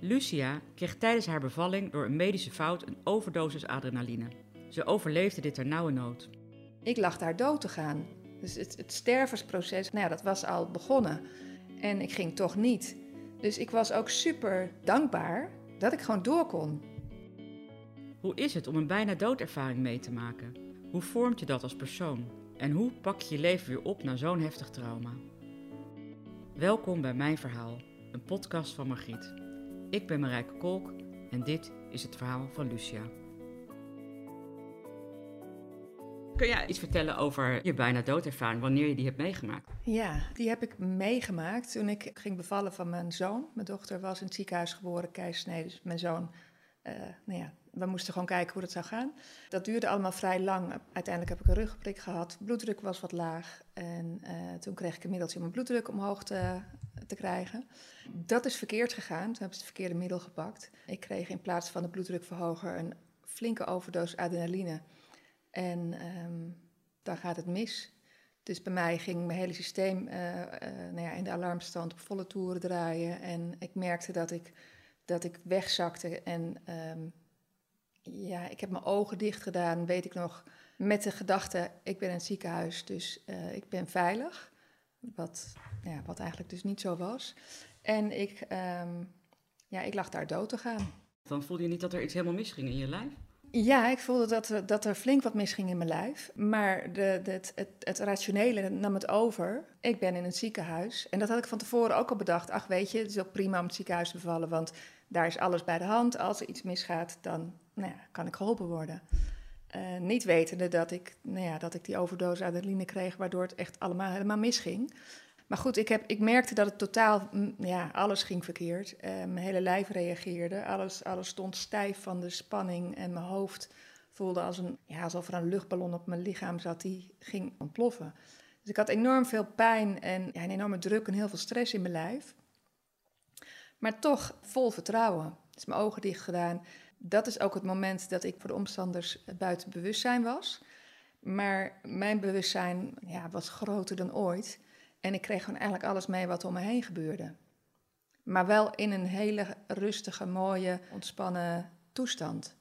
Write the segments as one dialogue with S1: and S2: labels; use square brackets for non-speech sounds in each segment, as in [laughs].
S1: Lucia kreeg tijdens haar bevalling door een medische fout een overdosis adrenaline. Ze overleefde dit nood.
S2: Ik lag daar dood te gaan. Dus het, het stervensproces, nou ja, dat was al begonnen. En ik ging toch niet. Dus ik was ook super dankbaar dat ik gewoon door kon.
S1: Hoe is het om een bijna doodervaring mee te maken? Hoe vormt je dat als persoon? En hoe pak je je leven weer op na zo'n heftig trauma? Welkom bij Mijn Verhaal, een podcast van Margriet. Ik ben Marijke Kolk en dit is het verhaal van Lucia. Kun jij iets vertellen over je bijna doodervaring, wanneer je die hebt meegemaakt?
S2: Ja, die heb ik meegemaakt toen ik ging bevallen van mijn zoon. Mijn dochter was in het ziekenhuis geboren, keisnede. Dus mijn zoon, uh, nou ja, we moesten gewoon kijken hoe dat zou gaan. Dat duurde allemaal vrij lang. Uiteindelijk heb ik een rugprik gehad. Bloeddruk was wat laag. En uh, toen kreeg ik een middeltje om mijn bloeddruk omhoog te, te krijgen. Dat is verkeerd gegaan. Toen hebben ze het verkeerde middel gepakt. Ik kreeg in plaats van de bloeddrukverhoger een flinke overdosis adrenaline. En um, dan gaat het mis. Dus bij mij ging mijn hele systeem uh, uh, nou ja, in de alarmstand op volle toeren draaien. En ik merkte dat ik, dat ik wegzakte. En um, ja, ik heb mijn ogen dicht gedaan, weet ik nog, met de gedachte: ik ben in het ziekenhuis, dus uh, ik ben veilig. Wat, ja, wat eigenlijk dus niet zo was. En ik, um, ja, ik lag daar dood te gaan.
S1: Dan voelde je niet dat er iets helemaal misging in je lijf?
S2: Ja, ik voelde dat er, dat er flink wat misging in mijn lijf. Maar de, de, het, het, het, rationele nam het over. Ik ben in een ziekenhuis. En dat had ik van tevoren ook al bedacht. Ach, weet je, het is ook prima om het ziekenhuis te bevallen. Want daar is alles bij de hand. Als er iets misgaat, dan nou kan ik geholpen worden. Uh, niet wetende dat ik, nou ja, dat ik die overdosis adrenaline kreeg, waardoor het echt allemaal helemaal misging. Maar goed, ik, heb, ik merkte dat het totaal, mm, ja, alles ging verkeerd. Uh, mijn hele lijf reageerde. Alles, alles stond stijf van de spanning en mijn hoofd voelde als een, ja, alsof er een luchtballon op mijn lichaam zat die ging ontploffen. Dus ik had enorm veel pijn en ja, een enorme druk en heel veel stress in mijn lijf. Maar toch vol vertrouwen. Dus mijn ogen dicht gedaan. Dat is ook het moment dat ik voor de omstanders buiten bewustzijn was. Maar mijn bewustzijn ja, was groter dan ooit. En ik kreeg gewoon eigenlijk alles mee wat om me heen gebeurde. Maar wel in een hele rustige, mooie, ontspannen toestand.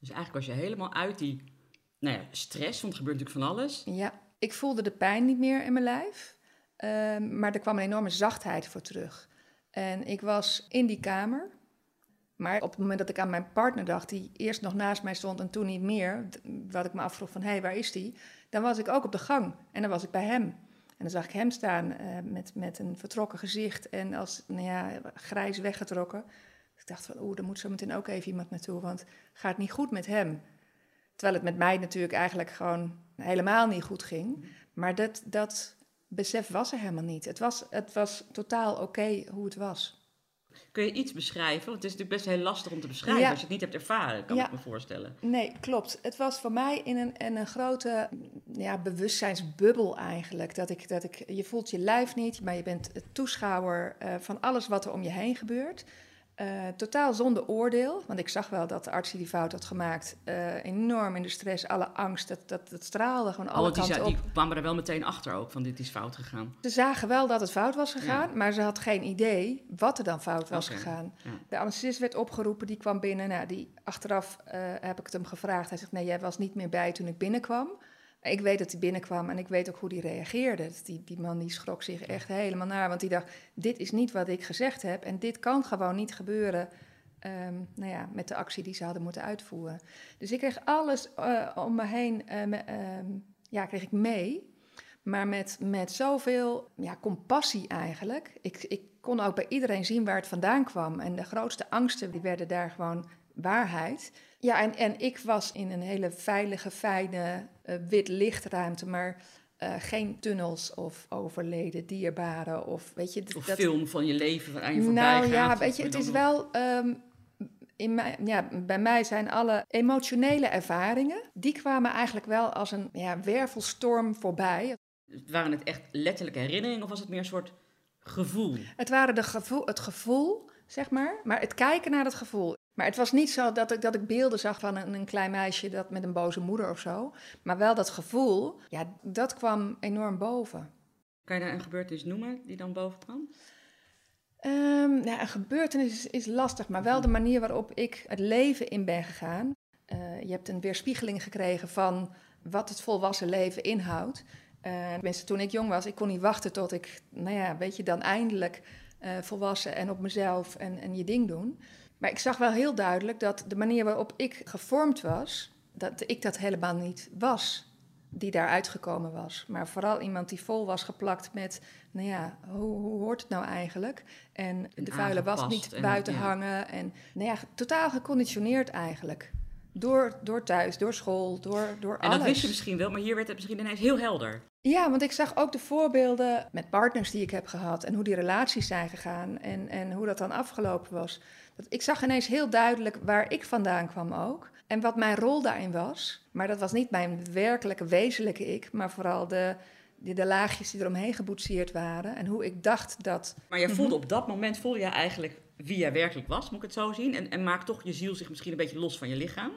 S1: Dus eigenlijk was je helemaal uit die nou ja, stress, want er gebeurt natuurlijk van alles.
S2: Ja, ik voelde de pijn niet meer in mijn lijf. Uh, maar er kwam een enorme zachtheid voor terug. En ik was in die kamer. Maar op het moment dat ik aan mijn partner dacht, die eerst nog naast mij stond en toen niet meer, wat ik me afvroeg van hé, hey, waar is die? Dan was ik ook op de gang en dan was ik bij hem. En dan zag ik hem staan uh, met, met een vertrokken gezicht en als nou ja, grijs weggetrokken. Ik dacht van oeh, er moet zo meteen ook even iemand naartoe, want gaat niet goed met hem. Terwijl het met mij natuurlijk eigenlijk gewoon helemaal niet goed ging. Maar dat, dat besef was er helemaal niet. Het was, het was totaal oké hoe het was.
S1: Kun je iets beschrijven? Want het is natuurlijk best heel lastig om te beschrijven als je het niet hebt ervaren, kan ik me voorstellen.
S2: Nee, klopt. Het was voor mij in een, in een grote ja, bewustzijnsbubbel eigenlijk. Dat ik, dat ik, je voelt je lijf niet, maar je bent toeschouwer uh, van alles wat er om je heen gebeurt. Uh, totaal zonder oordeel, want ik zag wel dat de arts die die fout had gemaakt uh, enorm in de stress, alle angst, dat, dat, dat straalde gewoon alle
S1: oh, die,
S2: kanten op.
S1: Die kwamen er wel meteen achter ook, van dit is fout gegaan.
S2: Ze zagen wel dat het fout was gegaan, ja. maar ze had geen idee wat er dan fout was okay. gegaan. Ja. De anesthesist werd opgeroepen, die kwam binnen. Nou, die, achteraf uh, heb ik het hem gevraagd. Hij zegt, nee, jij was niet meer bij toen ik binnenkwam. Ik weet dat hij binnenkwam en ik weet ook hoe hij reageerde. Die, die man die schrok zich echt helemaal naar, want die dacht: dit is niet wat ik gezegd heb en dit kan gewoon niet gebeuren. Um, nou ja, met de actie die ze hadden moeten uitvoeren. Dus ik kreeg alles uh, om me heen, me, uh, ja, kreeg ik mee. Maar met, met zoveel ja, compassie eigenlijk. Ik, ik kon ook bij iedereen zien waar het vandaan kwam. En de grootste angsten die werden daar gewoon waarheid. Ja, en, en ik was in een hele veilige, fijne, uh, wit lichtruimte, maar uh, geen tunnels of overleden dierbaren of weet je...
S1: Of dat, film van je leven aan je
S2: voorbij
S1: Nou
S2: ja, weet je, het is wel... Um, In mij, ja, bij mij zijn alle emotionele ervaringen, die kwamen eigenlijk wel als een ja, wervelstorm voorbij.
S1: Waren het echt letterlijke herinneringen of was het meer een soort gevoel?
S2: Het waren de gevoel, het gevoel, zeg maar, maar het kijken naar het gevoel. Maar het was niet zo dat ik, dat ik beelden zag van een, een klein meisje dat met een boze moeder of zo. Maar wel dat gevoel, ja, dat kwam enorm boven.
S1: Kan je daar een gebeurtenis noemen die dan boven kwam?
S2: Um, nou, een gebeurtenis is, is, lastig, maar wel de manier waarop ik het leven in ben gegaan. Uh, je hebt een weerspiegeling gekregen van wat het volwassen leven inhoudt. Uh, tenminste, toen ik jong was, ik kon niet wachten tot ik, nou ja, weet je, dan eindelijk uh, volwassen en op mezelf en, en je ding doen. Maar ik zag wel heel duidelijk dat de manier waarop ik gevormd was, dat ik dat helemaal niet was die daar uitgekomen was. Maar vooral iemand die vol was geplakt met, nou ja, hoe, hoe hoort het nou eigenlijk? En, de vuile was niet buiten hangen. En nou ja, totaal geconditioneerd eigenlijk. Door, door thuis, door school, door, door
S1: en
S2: alles.
S1: En dat wist je misschien wel, maar hier werd het misschien ineens heel helder.
S2: Ja, want ik zag ook de voorbeelden met partners die ik heb gehad... en hoe die relaties zijn gegaan en, en hoe dat dan afgelopen was. Dat, ik zag ineens heel duidelijk waar ik vandaan kwam ook... En wat mijn rol daarin was, maar dat was niet mijn werkelijke, wezenlijke ik, maar vooral de, de, de laagjes die eromheen geboetseerd waren en hoe ik dacht dat.
S1: Maar je voelde op dat moment, voelde je eigenlijk wie jij werkelijk was, moet ik het zo zien? En, en maakt toch je ziel zich misschien een beetje los van je lichaam?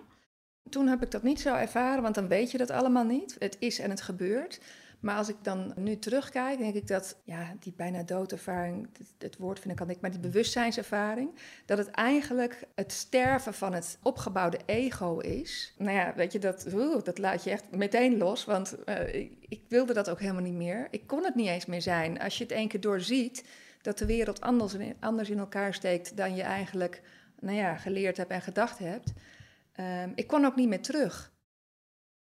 S2: Toen heb ik dat niet zo ervaren, want dan weet je dat allemaal niet. Het is en het gebeurt. Maar als ik dan nu terugkijk, denk ik dat ja, die bijna doodervaring, het, het woord vind ik niet, maar die bewustzijnservaring, dat het eigenlijk het sterven van het opgebouwde ego is. Nou ja, weet je, dat, dat laat je echt meteen los, want uh, ik, ik wilde dat ook helemaal niet meer. Ik kon het niet eens meer zijn. Als je het één keer doorziet, dat de wereld anders, anders in elkaar steekt dan je eigenlijk nou ja, geleerd hebt en gedacht hebt. Um, ik kon ook niet meer terug.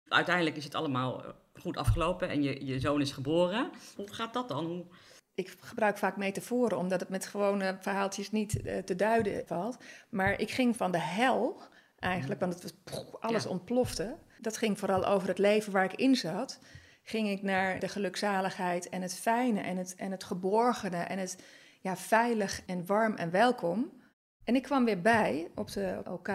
S1: Uiteindelijk is het allemaal goed afgelopen en je, je zoon is geboren. Hoe gaat dat dan?
S2: Ik gebruik vaak metaforen, omdat het met gewone verhaaltjes niet uh, te duiden valt. Maar ik ging van de hel, eigenlijk, want het was, alles ja. ontplofte. Dat ging vooral over het leven waar ik in zat. Ging ik naar de gelukzaligheid en het fijne en het, en het geborgene en het ja, veilig en warm en welkom. En ik kwam weer bij op de OK.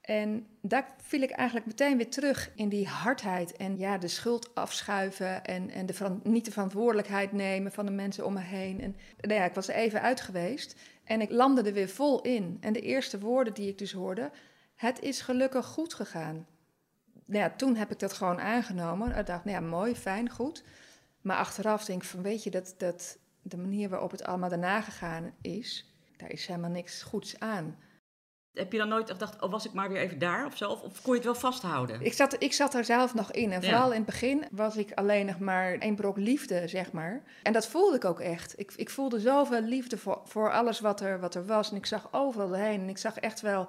S2: En daar viel ik eigenlijk meteen weer terug in die hardheid en ja, de schuld afschuiven en, en de niet de verantwoordelijkheid nemen van de mensen om me heen. En nou ja, ik was er even uit geweest en ik landde er weer vol in. En de eerste woorden die ik dus hoorde, het is gelukkig goed gegaan. Nou ja, toen heb ik dat gewoon aangenomen. Ik dacht, nou ja, mooi, fijn, goed. Maar achteraf denk ik van, weet je, dat, dat de manier waarop het allemaal daarna gegaan is, daar is helemaal niks goeds aan.
S1: Heb je dan nooit gedacht, oh was ik maar weer even daar of zo? Of, of kon je het wel vasthouden?
S2: Ik zat, ik zat er zelf nog in. En vooral ja. in het begin was ik alleen nog maar één brok liefde, zeg maar. En dat voelde ik ook echt. Ik, ik voelde zoveel liefde voor, voor alles wat er, wat er was. En ik zag overal heen. En ik zag echt wel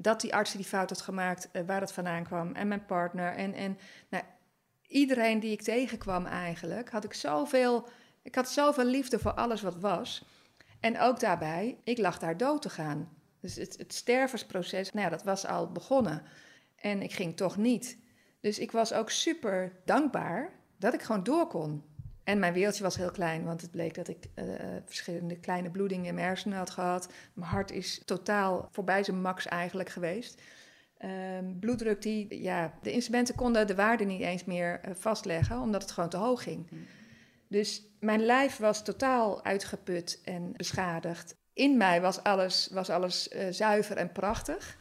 S2: dat die arts die fout had gemaakt, uh, waar het vandaan kwam. En mijn partner. En, en nou, iedereen die ik tegenkwam eigenlijk, had ik zoveel... Ik had zoveel liefde voor alles wat was. En ook daarbij, ik lag daar dood te gaan. Dus het, het stervensproces, nou ja, dat was al begonnen. En ik ging toch niet. Dus ik was ook super dankbaar dat ik gewoon door kon. En mijn wereldje was heel klein, want het bleek dat ik uh, verschillende kleine bloedingen in mijn hersenen had gehad. Mijn hart is totaal voorbij zijn max eigenlijk geweest. Uh, bloeddruk, die, ja, de instrumenten konden de waarde niet eens meer uh, vastleggen, omdat het gewoon te hoog ging. Mm. Dus mijn lijf was totaal uitgeput en beschadigd in mij was alles, was alles uh, zuiver en prachtig.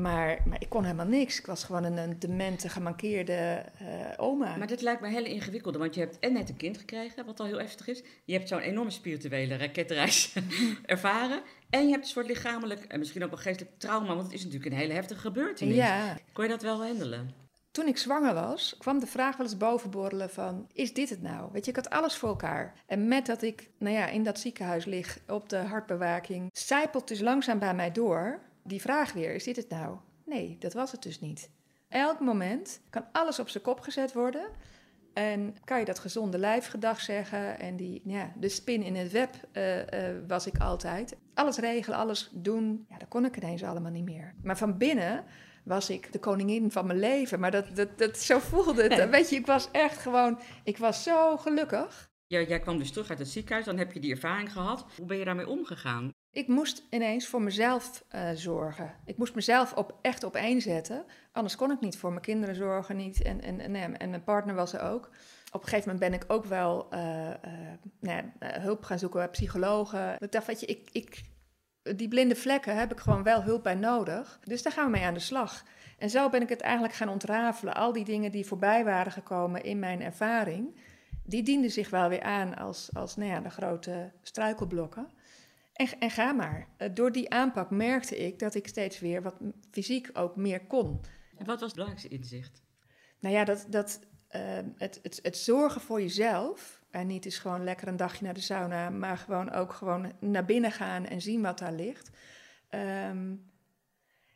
S2: Maar, maar ik kon helemaal niks. Ik was gewoon een, een demente, gemankeerde uh, oma.
S1: Maar dit lijkt me heel ingewikkeld, want je hebt en net een kind gekregen, wat al heel heftig is. Je hebt zo'n enorme spirituele raketreis [laughs] ervaren. En je hebt een soort lichamelijk en misschien ook wel geestelijk trauma, want het is natuurlijk een hele heftige gebeurtenis.
S2: Ja.
S1: Kon je dat wel handelen?
S2: Toen ik zwanger was, kwam de vraag wel eens bovenborrelen van... is dit het nou? Weet je, ik had alles voor elkaar. En met dat ik nou ja, in dat ziekenhuis lig op de hartbewaking... zijpelt dus langzaam bij mij door die vraag weer, is dit het nou? Nee, dat was het dus niet. Elk moment kan alles op zijn kop gezet worden... En kan je dat gezonde lijfgedag zeggen? En die, ja, de spin in het web uh, uh, was ik altijd. Alles regelen, alles doen. Ja, dat kon ik ineens allemaal niet meer. Maar van binnen was ik de koningin van mijn leven. Maar dat, dat, dat, zo voelde het. Nee. Weet je, ik was echt gewoon... Ik was zo gelukkig.
S1: Ja, jij kwam dus terug uit het ziekenhuis. Dan heb je die ervaring gehad. Hoe ben je daarmee omgegaan?
S2: Ik moest ineens voor mezelf uh, zorgen. Ik moest mezelf op, echt op één zetten. Anders kon ik niet voor mijn kinderen zorgen. Niet. En, en, en, mijn partner was er ook. Op een gegeven moment ben ik ook wel uh, uh, nou ja, hulp gaan zoeken bij psychologen. Ik dacht, weet je, ik, ik, die blinde vlekken heb ik gewoon wel hulp bij nodig. Dus daar gaan we mee aan de slag. En zo ben ik het eigenlijk gaan ontrafelen. Al die dingen die voorbij waren gekomen in mijn ervaring, die dienden zich wel weer aan als, als nou ja, de grote struikelblokken. En, en ga maar. Eh, door die aanpak merkte ik dat ik steeds weer wat fysiek ook meer kon.
S1: En wat was het belangrijkste inzicht?
S2: Nou ja, dat, dat, uh, het, het, het zorgen voor jezelf. En niet eens gewoon lekker een dagje naar de sauna, maar gewoon ook gewoon naar binnen gaan en zien wat daar ligt. Um,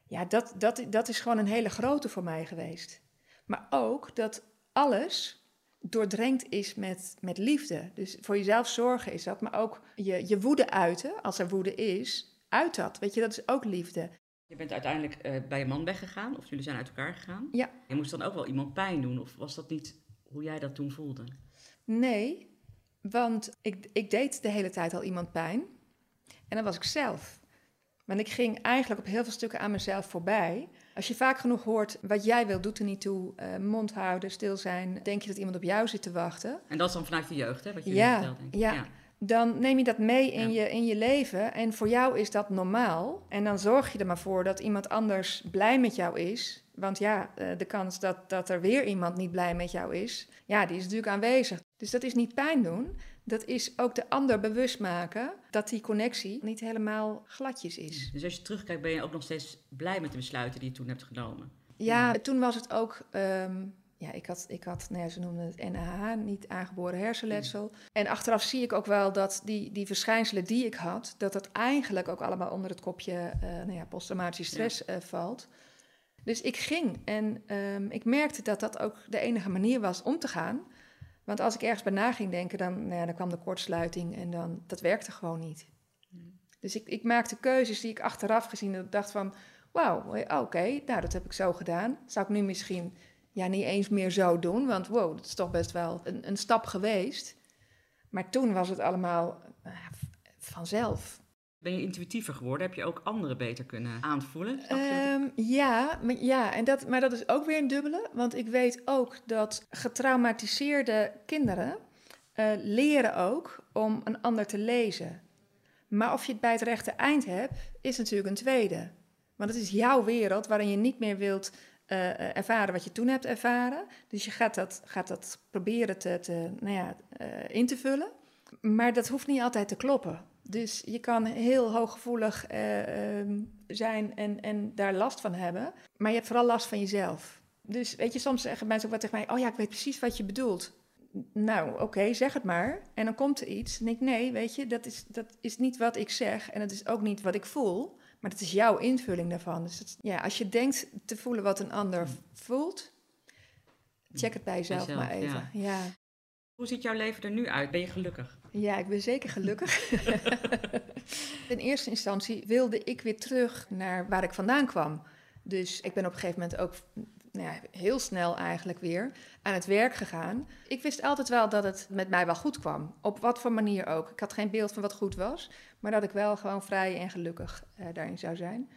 S2: ja, dat, dat, dat is gewoon een hele grote voor mij geweest. Maar ook dat alles doordrenkt is met, met liefde. Dus voor jezelf zorgen is dat, maar ook je, je woede uiten, als er woede is, uit dat. Weet je, dat is ook liefde.
S1: Je bent uiteindelijk uh, bij je man weggegaan, of jullie zijn uit elkaar gegaan.
S2: Ja.
S1: Je moest dan ook wel iemand pijn doen, of was dat niet hoe jij dat toen voelde?
S2: Nee, want ik, ik deed de hele tijd al iemand pijn. En dan was ik zelf. Want ik ging eigenlijk op heel veel stukken aan mezelf voorbij. Als je vaak genoeg hoort, wat jij wil, doet er niet toe. Uh, mond houden, stil zijn. Denk je dat iemand op jou zit te wachten.
S1: En dat is dan vanuit de jeugd, hè? Wat je
S2: ja,
S1: vertelt, denk ik.
S2: Ja. ja. Dan neem je dat mee in, ja. je, in je leven. En voor jou is dat normaal. En dan zorg je er maar voor dat iemand anders blij met jou is. Want ja, uh, de kans dat, dat er weer iemand niet blij met jou is, ja, die is natuurlijk aanwezig. Dus dat is niet pijn doen. Dat is ook de ander bewust maken dat die connectie niet helemaal gladjes is.
S1: Dus als je terugkijkt, ben je ook nog steeds blij met de besluiten die je toen hebt genomen?
S2: Ja, toen was het ook. Um, ja, ik had, ik had nou ja, ze noemden het NAH, niet aangeboren hersenletsel. Mm. En achteraf zie ik ook wel dat die, die verschijnselen die ik had, dat dat eigenlijk ook allemaal onder het kopje uh, nou ja, posttraumatische stress ja. uh, valt. Dus ik ging en um, ik merkte dat dat ook de enige manier was om te gaan. Want als ik ergens bij na ging denken, dan, nou ja, dan kwam de kortsluiting en dan, dat werkte gewoon niet. Hmm. Dus ik, ik maakte keuzes die ik achteraf gezien dacht van, wauw, oké, okay, nou dat heb ik zo gedaan. Zou ik nu misschien ja, niet eens meer zo doen, want wow, dat is toch best wel een, een stap geweest. Maar toen was het allemaal uh, vanzelf.
S1: Ben je intuïtiever geworden? Heb je ook anderen beter kunnen aanvoelen?
S2: Um, ja, maar, ja en dat, maar dat is ook weer een dubbele. Want ik weet ook dat getraumatiseerde kinderen uh, leren ook om een ander te lezen. Maar of je het bij het rechte eind hebt, is natuurlijk een tweede. Want het is jouw wereld waarin je niet meer wilt uh, ervaren wat je toen hebt ervaren. Dus je gaat dat, gaat dat proberen te, te, nou ja, in te vullen. Maar dat hoeft niet altijd te kloppen. Dus je kan heel hooggevoelig uh, uh, zijn en, en daar last van hebben. Maar je hebt vooral last van jezelf. Dus weet je, soms zeggen mensen ook wat tegen mij: Oh ja, ik weet precies wat je bedoelt. Nou, oké, okay, zeg het maar. En dan komt er iets. En ik: Nee, weet je, dat is, dat is niet wat ik zeg. En dat is ook niet wat ik voel. Maar dat is jouw invulling daarvan. Dus dat, ja, als je denkt te voelen wat een ander voelt, check het bij jezelf, jezelf maar even. Ja. ja.
S1: Hoe ziet jouw leven er nu uit? Ben je gelukkig?
S2: Ja, ik ben zeker gelukkig. [laughs] In eerste instantie wilde ik weer terug naar waar ik vandaan kwam. Dus ik ben op een gegeven moment ook nou ja, heel snel eigenlijk weer aan het werk gegaan. Ik wist altijd wel dat het met mij wel goed kwam. Op wat voor manier ook. Ik had geen beeld van wat goed was, maar dat ik wel gewoon vrij en gelukkig uh, daarin zou zijn.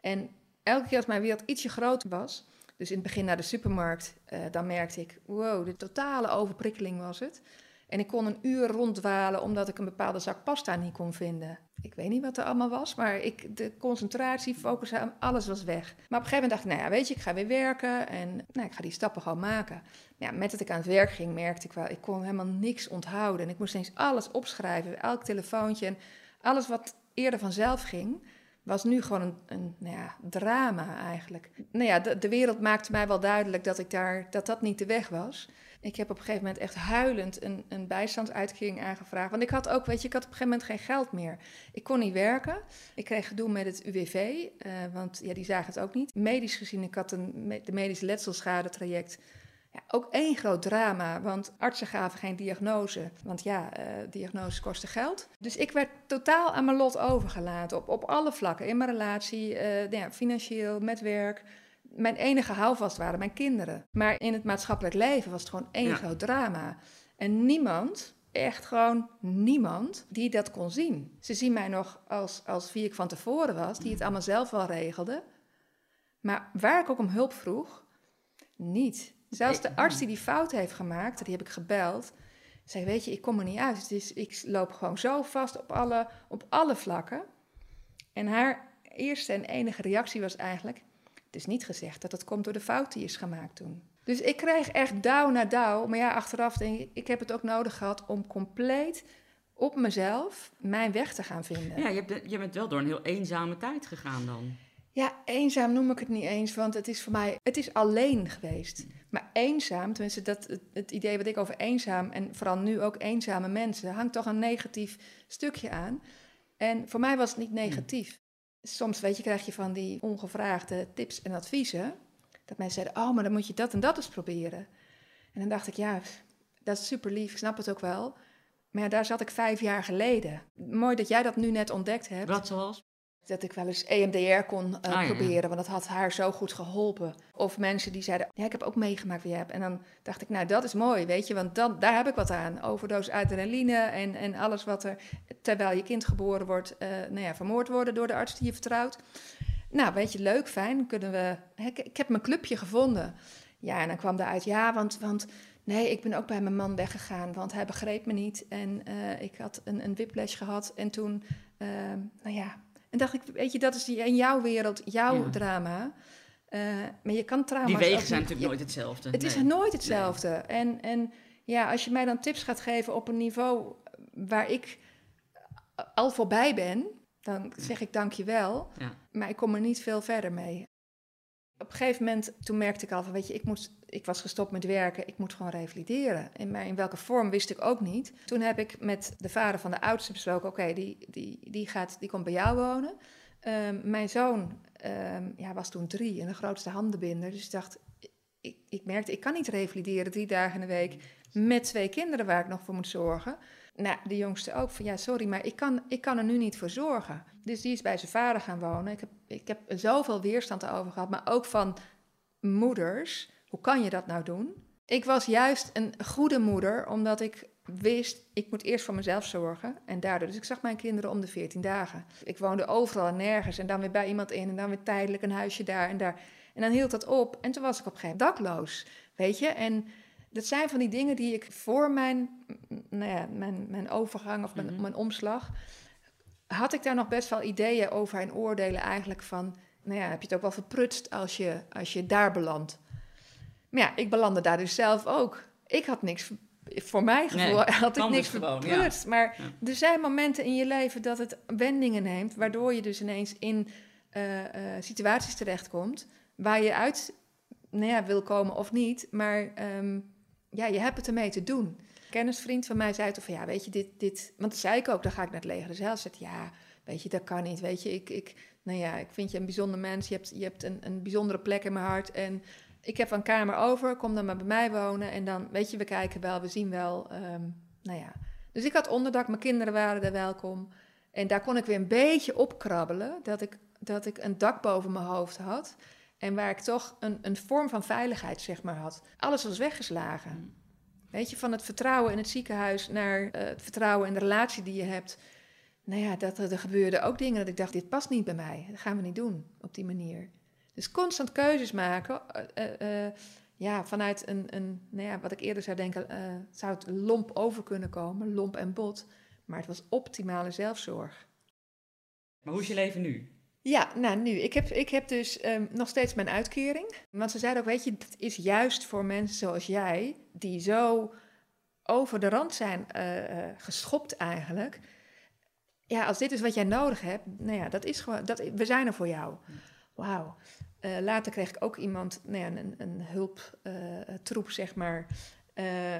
S2: En elke keer als mijn wereld ietsje groter was, dus in het begin naar de supermarkt, uh, dan merkte ik, wow, de totale overprikkeling was het. En ik kon een uur ronddwalen omdat ik een bepaalde zak pasta niet kon vinden. Ik weet niet wat er allemaal was, maar ik, de concentratie, focus, alles was weg. Maar op een gegeven moment dacht ik, nou ja, weet je, ik ga weer werken en nou, ik ga die stappen gewoon maken. Ja, met dat ik aan het werk ging, merkte ik wel, ik kon helemaal niks onthouden. En ik moest eens alles opschrijven, elk telefoontje en alles wat eerder vanzelf ging was nu gewoon een, een nou ja, drama eigenlijk. Nou ja, de, de, wereld maakte mij wel duidelijk dat, ik daar, dat dat niet de weg was. Ik heb op een gegeven moment echt huilend een, een bijstandsuitkering aangevraagd. Want ik had ook, weet je, ik had op een gegeven moment geen geld meer. Ik kon niet werken. Ik kreeg gedoe met het UWV, uh, want ja, die zagen het ook niet. Medisch gezien, ik had een, de medische letselschade traject ja, ook één groot drama, want artsen gaven geen diagnose. Want ja, uh, diagnoses kosten geld. Dus ik werd totaal aan mijn lot overgelaten op, op alle vlakken. In mijn relatie, uh, ja, financieel, met werk. Mijn enige houvast waren mijn kinderen. Maar in het maatschappelijk leven was het gewoon één ja. groot drama. En niemand echt gewoon niemand die dat kon zien. Ze zien mij nog als, als wie ik van tevoren was, die het allemaal zelf wel regelde. Maar waar ik ook om hulp vroeg, niet. Zelfs de arts die die fout heeft gemaakt, die heb ik gebeld, zei: Weet je, ik kom er niet uit. Dus ik loop gewoon zo vast op alle, op alle vlakken. En haar eerste en enige reactie was eigenlijk: Het is niet gezegd dat het komt door de fout die is gemaakt toen. Dus ik kreeg echt dauw na dauw. Maar ja, achteraf denk ik, ik heb het ook nodig gehad om compleet op mezelf mijn weg te gaan vinden.
S1: Ja, je, hebt, je bent wel door een heel eenzame tijd gegaan dan.
S2: Ja, eenzaam noem ik het niet eens, want het is voor mij, het is alleen geweest. Maar eenzaam, tenminste dat, het, het idee wat ik over eenzaam en vooral nu ook eenzame mensen, hangt toch een negatief stukje aan. En voor mij was het niet negatief. Soms, weet je, krijg je van die ongevraagde tips en adviezen. Dat mensen zeiden, oh, maar dan moet je dat en dat eens proberen. En dan dacht ik, ja, dat is super lief, ik snap het ook wel. Maar ja, daar zat ik vijf jaar geleden. Mooi dat jij dat nu net ontdekt hebt.
S1: Wat zoals?
S2: Dat ik wel eens EMDR kon uh,
S1: Ah, ja,
S2: proberen, want dat had haar zo goed geholpen. Of mensen die zeiden, ja, ik heb ook meegemaakt wat je hebt. En dan dacht ik, nou, dat is mooi, weet je, want dan, daar heb ik wat aan. Overdoos adrenaline en, en alles wat er, terwijl je kind geboren wordt, eh, nou ja, vermoord worden door de arts die je vertrouwt. Nou, weet je, leuk, fijn, kunnen we... Ik, ik heb mijn clubje gevonden. Ja, en dan kwam eruit, ja, want, want nee, ik ben ook bij mijn man weggegaan, want hij begreep me niet. En eh, ik had een, een whiplash gehad en toen, eh, nou ja... En dacht ik, weet je, dat is die- in jouw wereld, jouw
S1: Ja.
S2: drama. Eh, maar je kan trauma's
S1: Die wegen zijn natuurlijk nooit hetzelfde.
S2: het is nooit hetzelfde. En, en ja, als je mij dan tips gaat geven op een niveau waar ik al voorbij ben, dan zeg ik dank je wel.
S1: Ja.
S2: Maar ik kom er niet veel verder mee. Op een gegeven moment, toen merkte ik al van, weet je, ik, moest, ik was gestopt met werken, ik moet gewoon revalideren. En maar in welke vorm wist ik ook niet. Toen heb ik met de vader van de oudste besproken, oké, die, die, die, gaat, die komt bij jou wonen. Ehm, mijn zoon ehm, ja, was toen drie en de grootste handenbinder. Dus ik dacht, ik, ik merkte, ik kan niet revalideren drie dagen in de week met twee kinderen waar ik nog voor moet zorgen. Nou, de jongste ook van ja, sorry, maar ik kan, ik kan er nu niet voor zorgen. Dus die is bij zijn vader gaan wonen. Ik heb, ik heb zoveel weerstand over gehad, maar ook van moeders. Hoe kan je dat nou doen? Ik was juist een goede moeder, omdat ik wist, ik moet eerst voor mezelf zorgen. En daardoor, dus ik zag mijn kinderen om de 14 dagen. Ik woonde overal en nergens en dan weer bij iemand in en dan weer tijdelijk een huisje daar en daar. En dan hield dat op en toen was ik op een gegeven moment dakloos, weet je. En dat zijn van die dingen die ik voor mijn, nou ja, mijn, mijn overgang of mijn,
S1: Mhm.
S2: mijn omslag... had ik daar nog best wel ideeën over en oordelen eigenlijk van... nou ja, heb je het ook wel verprutst als je, als je daar belandt. Maar ja, ik belandde daar dus zelf ook. Ik had niks, voor mijn gevoel
S1: Nee, [laughs]
S2: had ik niks
S1: dus gewoon, ja.
S2: verprutst. Maar
S1: Ja.
S2: er zijn momenten in je leven dat het wendingen neemt... waardoor je dus ineens in eh, eh, situaties terechtkomt... waar je uit nou ja, wil komen of niet, maar ehm, ja, je hebt het ermee te doen. Een kennisvriend van mij zei toen van, ja, weet je, dit, dit... Want toen zei ik ook, dan ga ik naar het leger dus zelf. Zei, ja, weet je, dat kan niet, weet je. Ik, ik, nou ja, ik vind je een bijzonder mens. Je hebt, je hebt een, een bijzondere plek in mijn hart. En ik heb een kamer over, kom dan maar bij mij wonen. En dan, weet je, we kijken wel, we zien wel. ehm, nou ja. Dus ik had onderdak, mijn kinderen waren er welkom. En daar kon ik weer een beetje opkrabbelen. Dat ik, dat ik een dak boven mijn hoofd had. En waar ik toch een, een vorm van veiligheid, zeg maar, had. Alles was weggeslagen. Weet je, van het vertrouwen in het ziekenhuis naar eh, het vertrouwen in de relatie die je hebt. Nou ja, dat, er gebeurden ook dingen dat ik dacht, dit past niet bij mij. Dat gaan we niet doen op die manier. Dus constant keuzes maken. eh, eh, eh, ja, vanuit een, een, nou ja, wat ik eerder zou denken, eh, zou het lomp over kunnen komen, lomp en bot. Maar het was optimale zelfzorg.
S1: Maar hoe is je leven nu?
S2: Ja, nou nu, ik heb, ik heb dus ehm, nog steeds mijn uitkering. Want ze zeiden ook, weet je, het is juist voor mensen zoals jij, die zo over de rand zijn eh, geschopt eigenlijk. Ja, als dit is wat jij nodig hebt, nou ja, dat is gewoon, dat, we zijn er voor jou. Wauw. Eh, later kreeg ik ook iemand, nou ja, een, een hulptroep, zeg maar.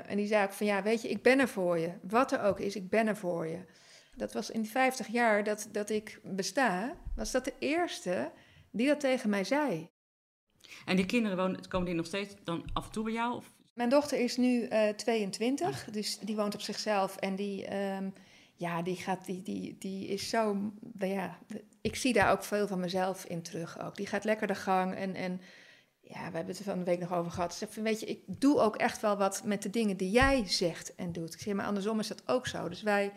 S2: En die zei ook van, ja, weet je, ik ben er voor je. Wat er ook is, ik ben er voor je. Dat was in die 50 jaar dat, dat ik besta, was dat de eerste die dat tegen mij zei.
S1: En die kinderen wonen, komen die nog steeds dan af en toe bij jou? Of?
S2: Mijn dochter is nu eh 22, dus die woont op zichzelf en die, ehm, ja, die, gaat, die, die, die is zo, nou ja, ik zie daar ook veel van mezelf in terug ook. Die gaat lekker de gang en, en Ja, we hebben het er van de week nog over gehad. Ze zegt, weet je, ik doe ook echt wel wat met de dingen die jij zegt en doet. Ik zeg, maar andersom is dat ook zo. Dus wij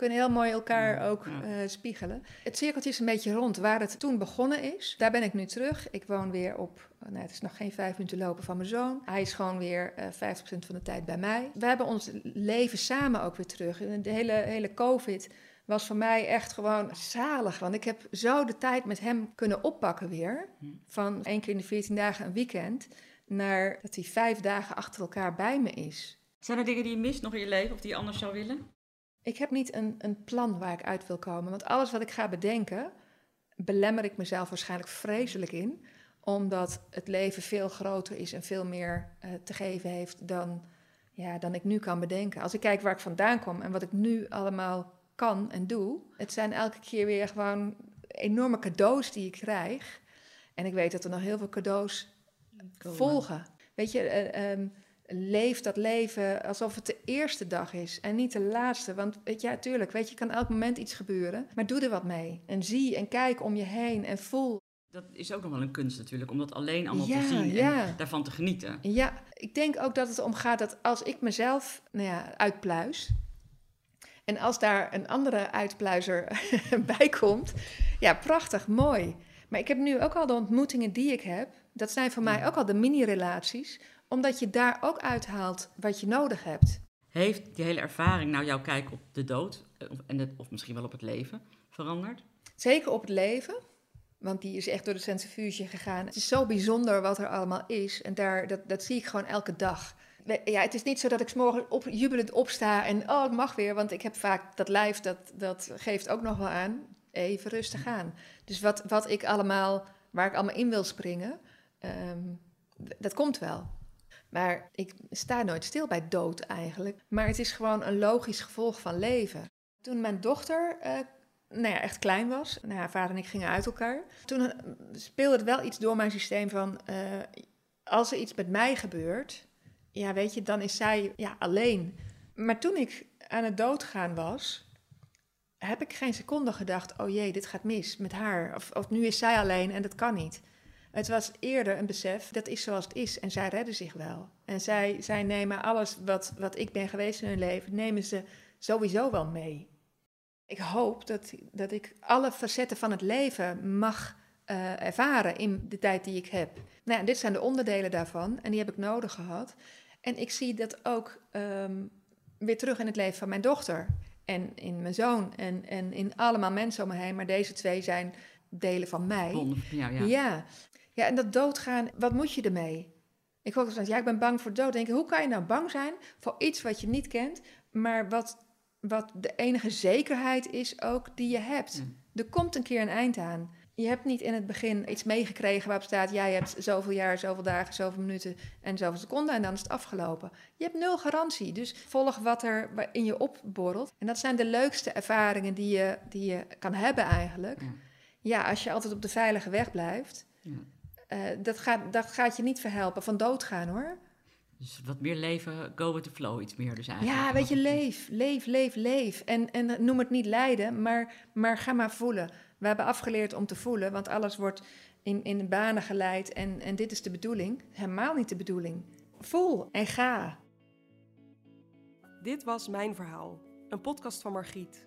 S2: kunnen heel mooi elkaar
S1: Ja,
S2: ook
S1: ja.
S2: eh, spiegelen. Het cirkeltje is een beetje rond. Waar het toen begonnen is, daar ben ik nu terug. Ik woon weer op, nou, het is nog geen vijf minuten lopen van mijn zoon. Hij is gewoon weer eh 50% van de tijd bij mij. We hebben ons leven samen ook weer terug. De hele, hele COVID was voor mij echt gewoon zalig. Want ik heb zo de tijd met hem kunnen oppakken weer. Van één keer in de 14 dagen een weekend. Naar dat hij vijf dagen achter elkaar bij me is.
S1: Zijn er dingen die je mist nog in je leven of die je anders zou willen?
S2: Ik heb niet een, een plan waar ik uit wil komen. Want alles wat ik ga bedenken, belemmer ik mezelf waarschijnlijk vreselijk in. Omdat het leven veel groter is en veel meer eh, te geven heeft dan, ja, dan ik nu kan bedenken. Als ik kijk waar ik vandaan kom en wat ik nu allemaal kan en doe. Het zijn elke keer weer gewoon enorme cadeaus die ik krijg. En ik weet dat er nog heel veel cadeaus volgen. Weet je, eh, ehm, leef dat leven alsof het de eerste dag is en niet de laatste. Want weet je, ja, tuurlijk, weet je, kan elk moment iets gebeuren. Maar doe er wat mee. En zie en kijk om je heen en voel.
S1: Dat is ook nog wel een kunst natuurlijk, om dat alleen allemaal
S2: Ja,
S1: te zien
S2: ja.
S1: en daarvan te genieten.
S2: Ja, ik denk ook dat het om gaat dat als ik mezelf nou ja, uitpluis. En als daar een andere uitpluizer [laughs] bij komt, ja, prachtig, mooi. Maar ik heb nu ook al de ontmoetingen die ik heb. Dat zijn voor mij ook al de mini-relaties, omdat je daar ook uithaalt wat je nodig hebt.
S1: Heeft die hele ervaring nou jouw kijk op de dood, eh, of, en of misschien wel op het leven, veranderd?
S2: Zeker op het leven, want die is echt door de centrifuge gegaan. Het is zo bijzonder wat er allemaal is en daar, dat, dat zie ik gewoon elke dag. Ja, het is niet zo dat ik 's morgens op, jubelend opsta en oh, ik mag weer, want ik heb vaak dat lijf, dat, dat geeft ook nog wel aan. Even rustig aan. Dus wat, wat ik allemaal, waar ik allemaal in wil springen, ehm, dat komt wel. Maar ik sta nooit stil bij dood eigenlijk. Maar het is gewoon een logisch gevolg van leven. Toen mijn dochter eh, nou ja, echt klein was, nou ja, vader en ik gingen uit elkaar. Toen eh, speelde het wel iets door mijn systeem van, eh, als er iets met mij gebeurt, ja weet je, dan is zij ja, alleen. Maar toen ik aan het doodgaan was, heb ik geen seconde gedacht, oh jee, dit gaat mis met haar. Of, of nu is zij alleen en dat kan niet. Het was eerder een besef, dat is zoals het is. En zij redden zich wel. En zij, zij nemen alles wat, wat ik ben geweest in hun leven, nemen ze sowieso wel mee. Ik hoop dat, dat ik alle facetten van het leven mag eh, ervaren in de tijd die ik heb. Nou dit zijn de onderdelen daarvan en die heb ik nodig gehad. En ik zie dat ook ehm, weer terug in het leven van mijn dochter en in mijn zoon en, en in allemaal mensen om me heen. Maar deze twee zijn delen van mij.
S1: Wonder van jou, ja.
S2: Ja. Ja. en dat doodgaan, wat moet je ermee? Ik hoor van, ja, ik ben bang voor dood. Denk ik, hoe kan je nou bang zijn voor iets wat je niet kent, maar wat, wat de enige zekerheid is ook die je hebt?
S1: Ja.
S2: Er komt een keer een eind aan. Je hebt niet in het begin iets meegekregen waarop staat, jij hebt zoveel jaar, zoveel dagen, zoveel minuten en zoveel seconden en dan is het afgelopen. Je hebt nul garantie, dus volg wat er in je opborrelt. En dat zijn de leukste ervaringen die je, die je kan hebben eigenlijk.
S1: Ja.
S2: Ja, als je altijd op de veilige weg blijft.
S1: Ja.
S2: Eh, dat, gaat, dat gaat je niet verhelpen van doodgaan hoor.
S1: Dus wat meer leven, go with the flow, iets meer dus eigenlijk.
S2: Ja, weet je, leef, leef, leef, leef. En, en noem het niet lijden, maar, maar ga maar voelen. We hebben afgeleerd om te voelen, want alles wordt in, in banen geleid en, en dit is de bedoeling. Helemaal niet de bedoeling. Voel en ga.
S3: Dit was Mijn Verhaal, een podcast van Margriet.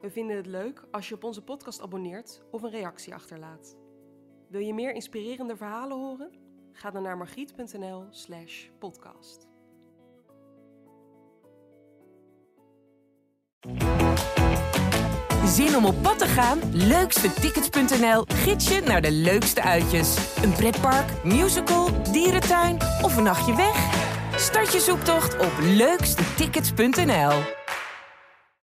S3: We vinden het leuk als je op onze podcast abonneert of een reactie achterlaat. Wil je meer inspirerende verhalen horen? Ga dan naar margriet.nl slash podcast.
S4: Zin om op pad te gaan? Leukstetickets.nl gids je naar de leukste uitjes. Een pretpark, musical, dierentuin of een nachtje weg? Start je zoektocht op leukstetickets.nl.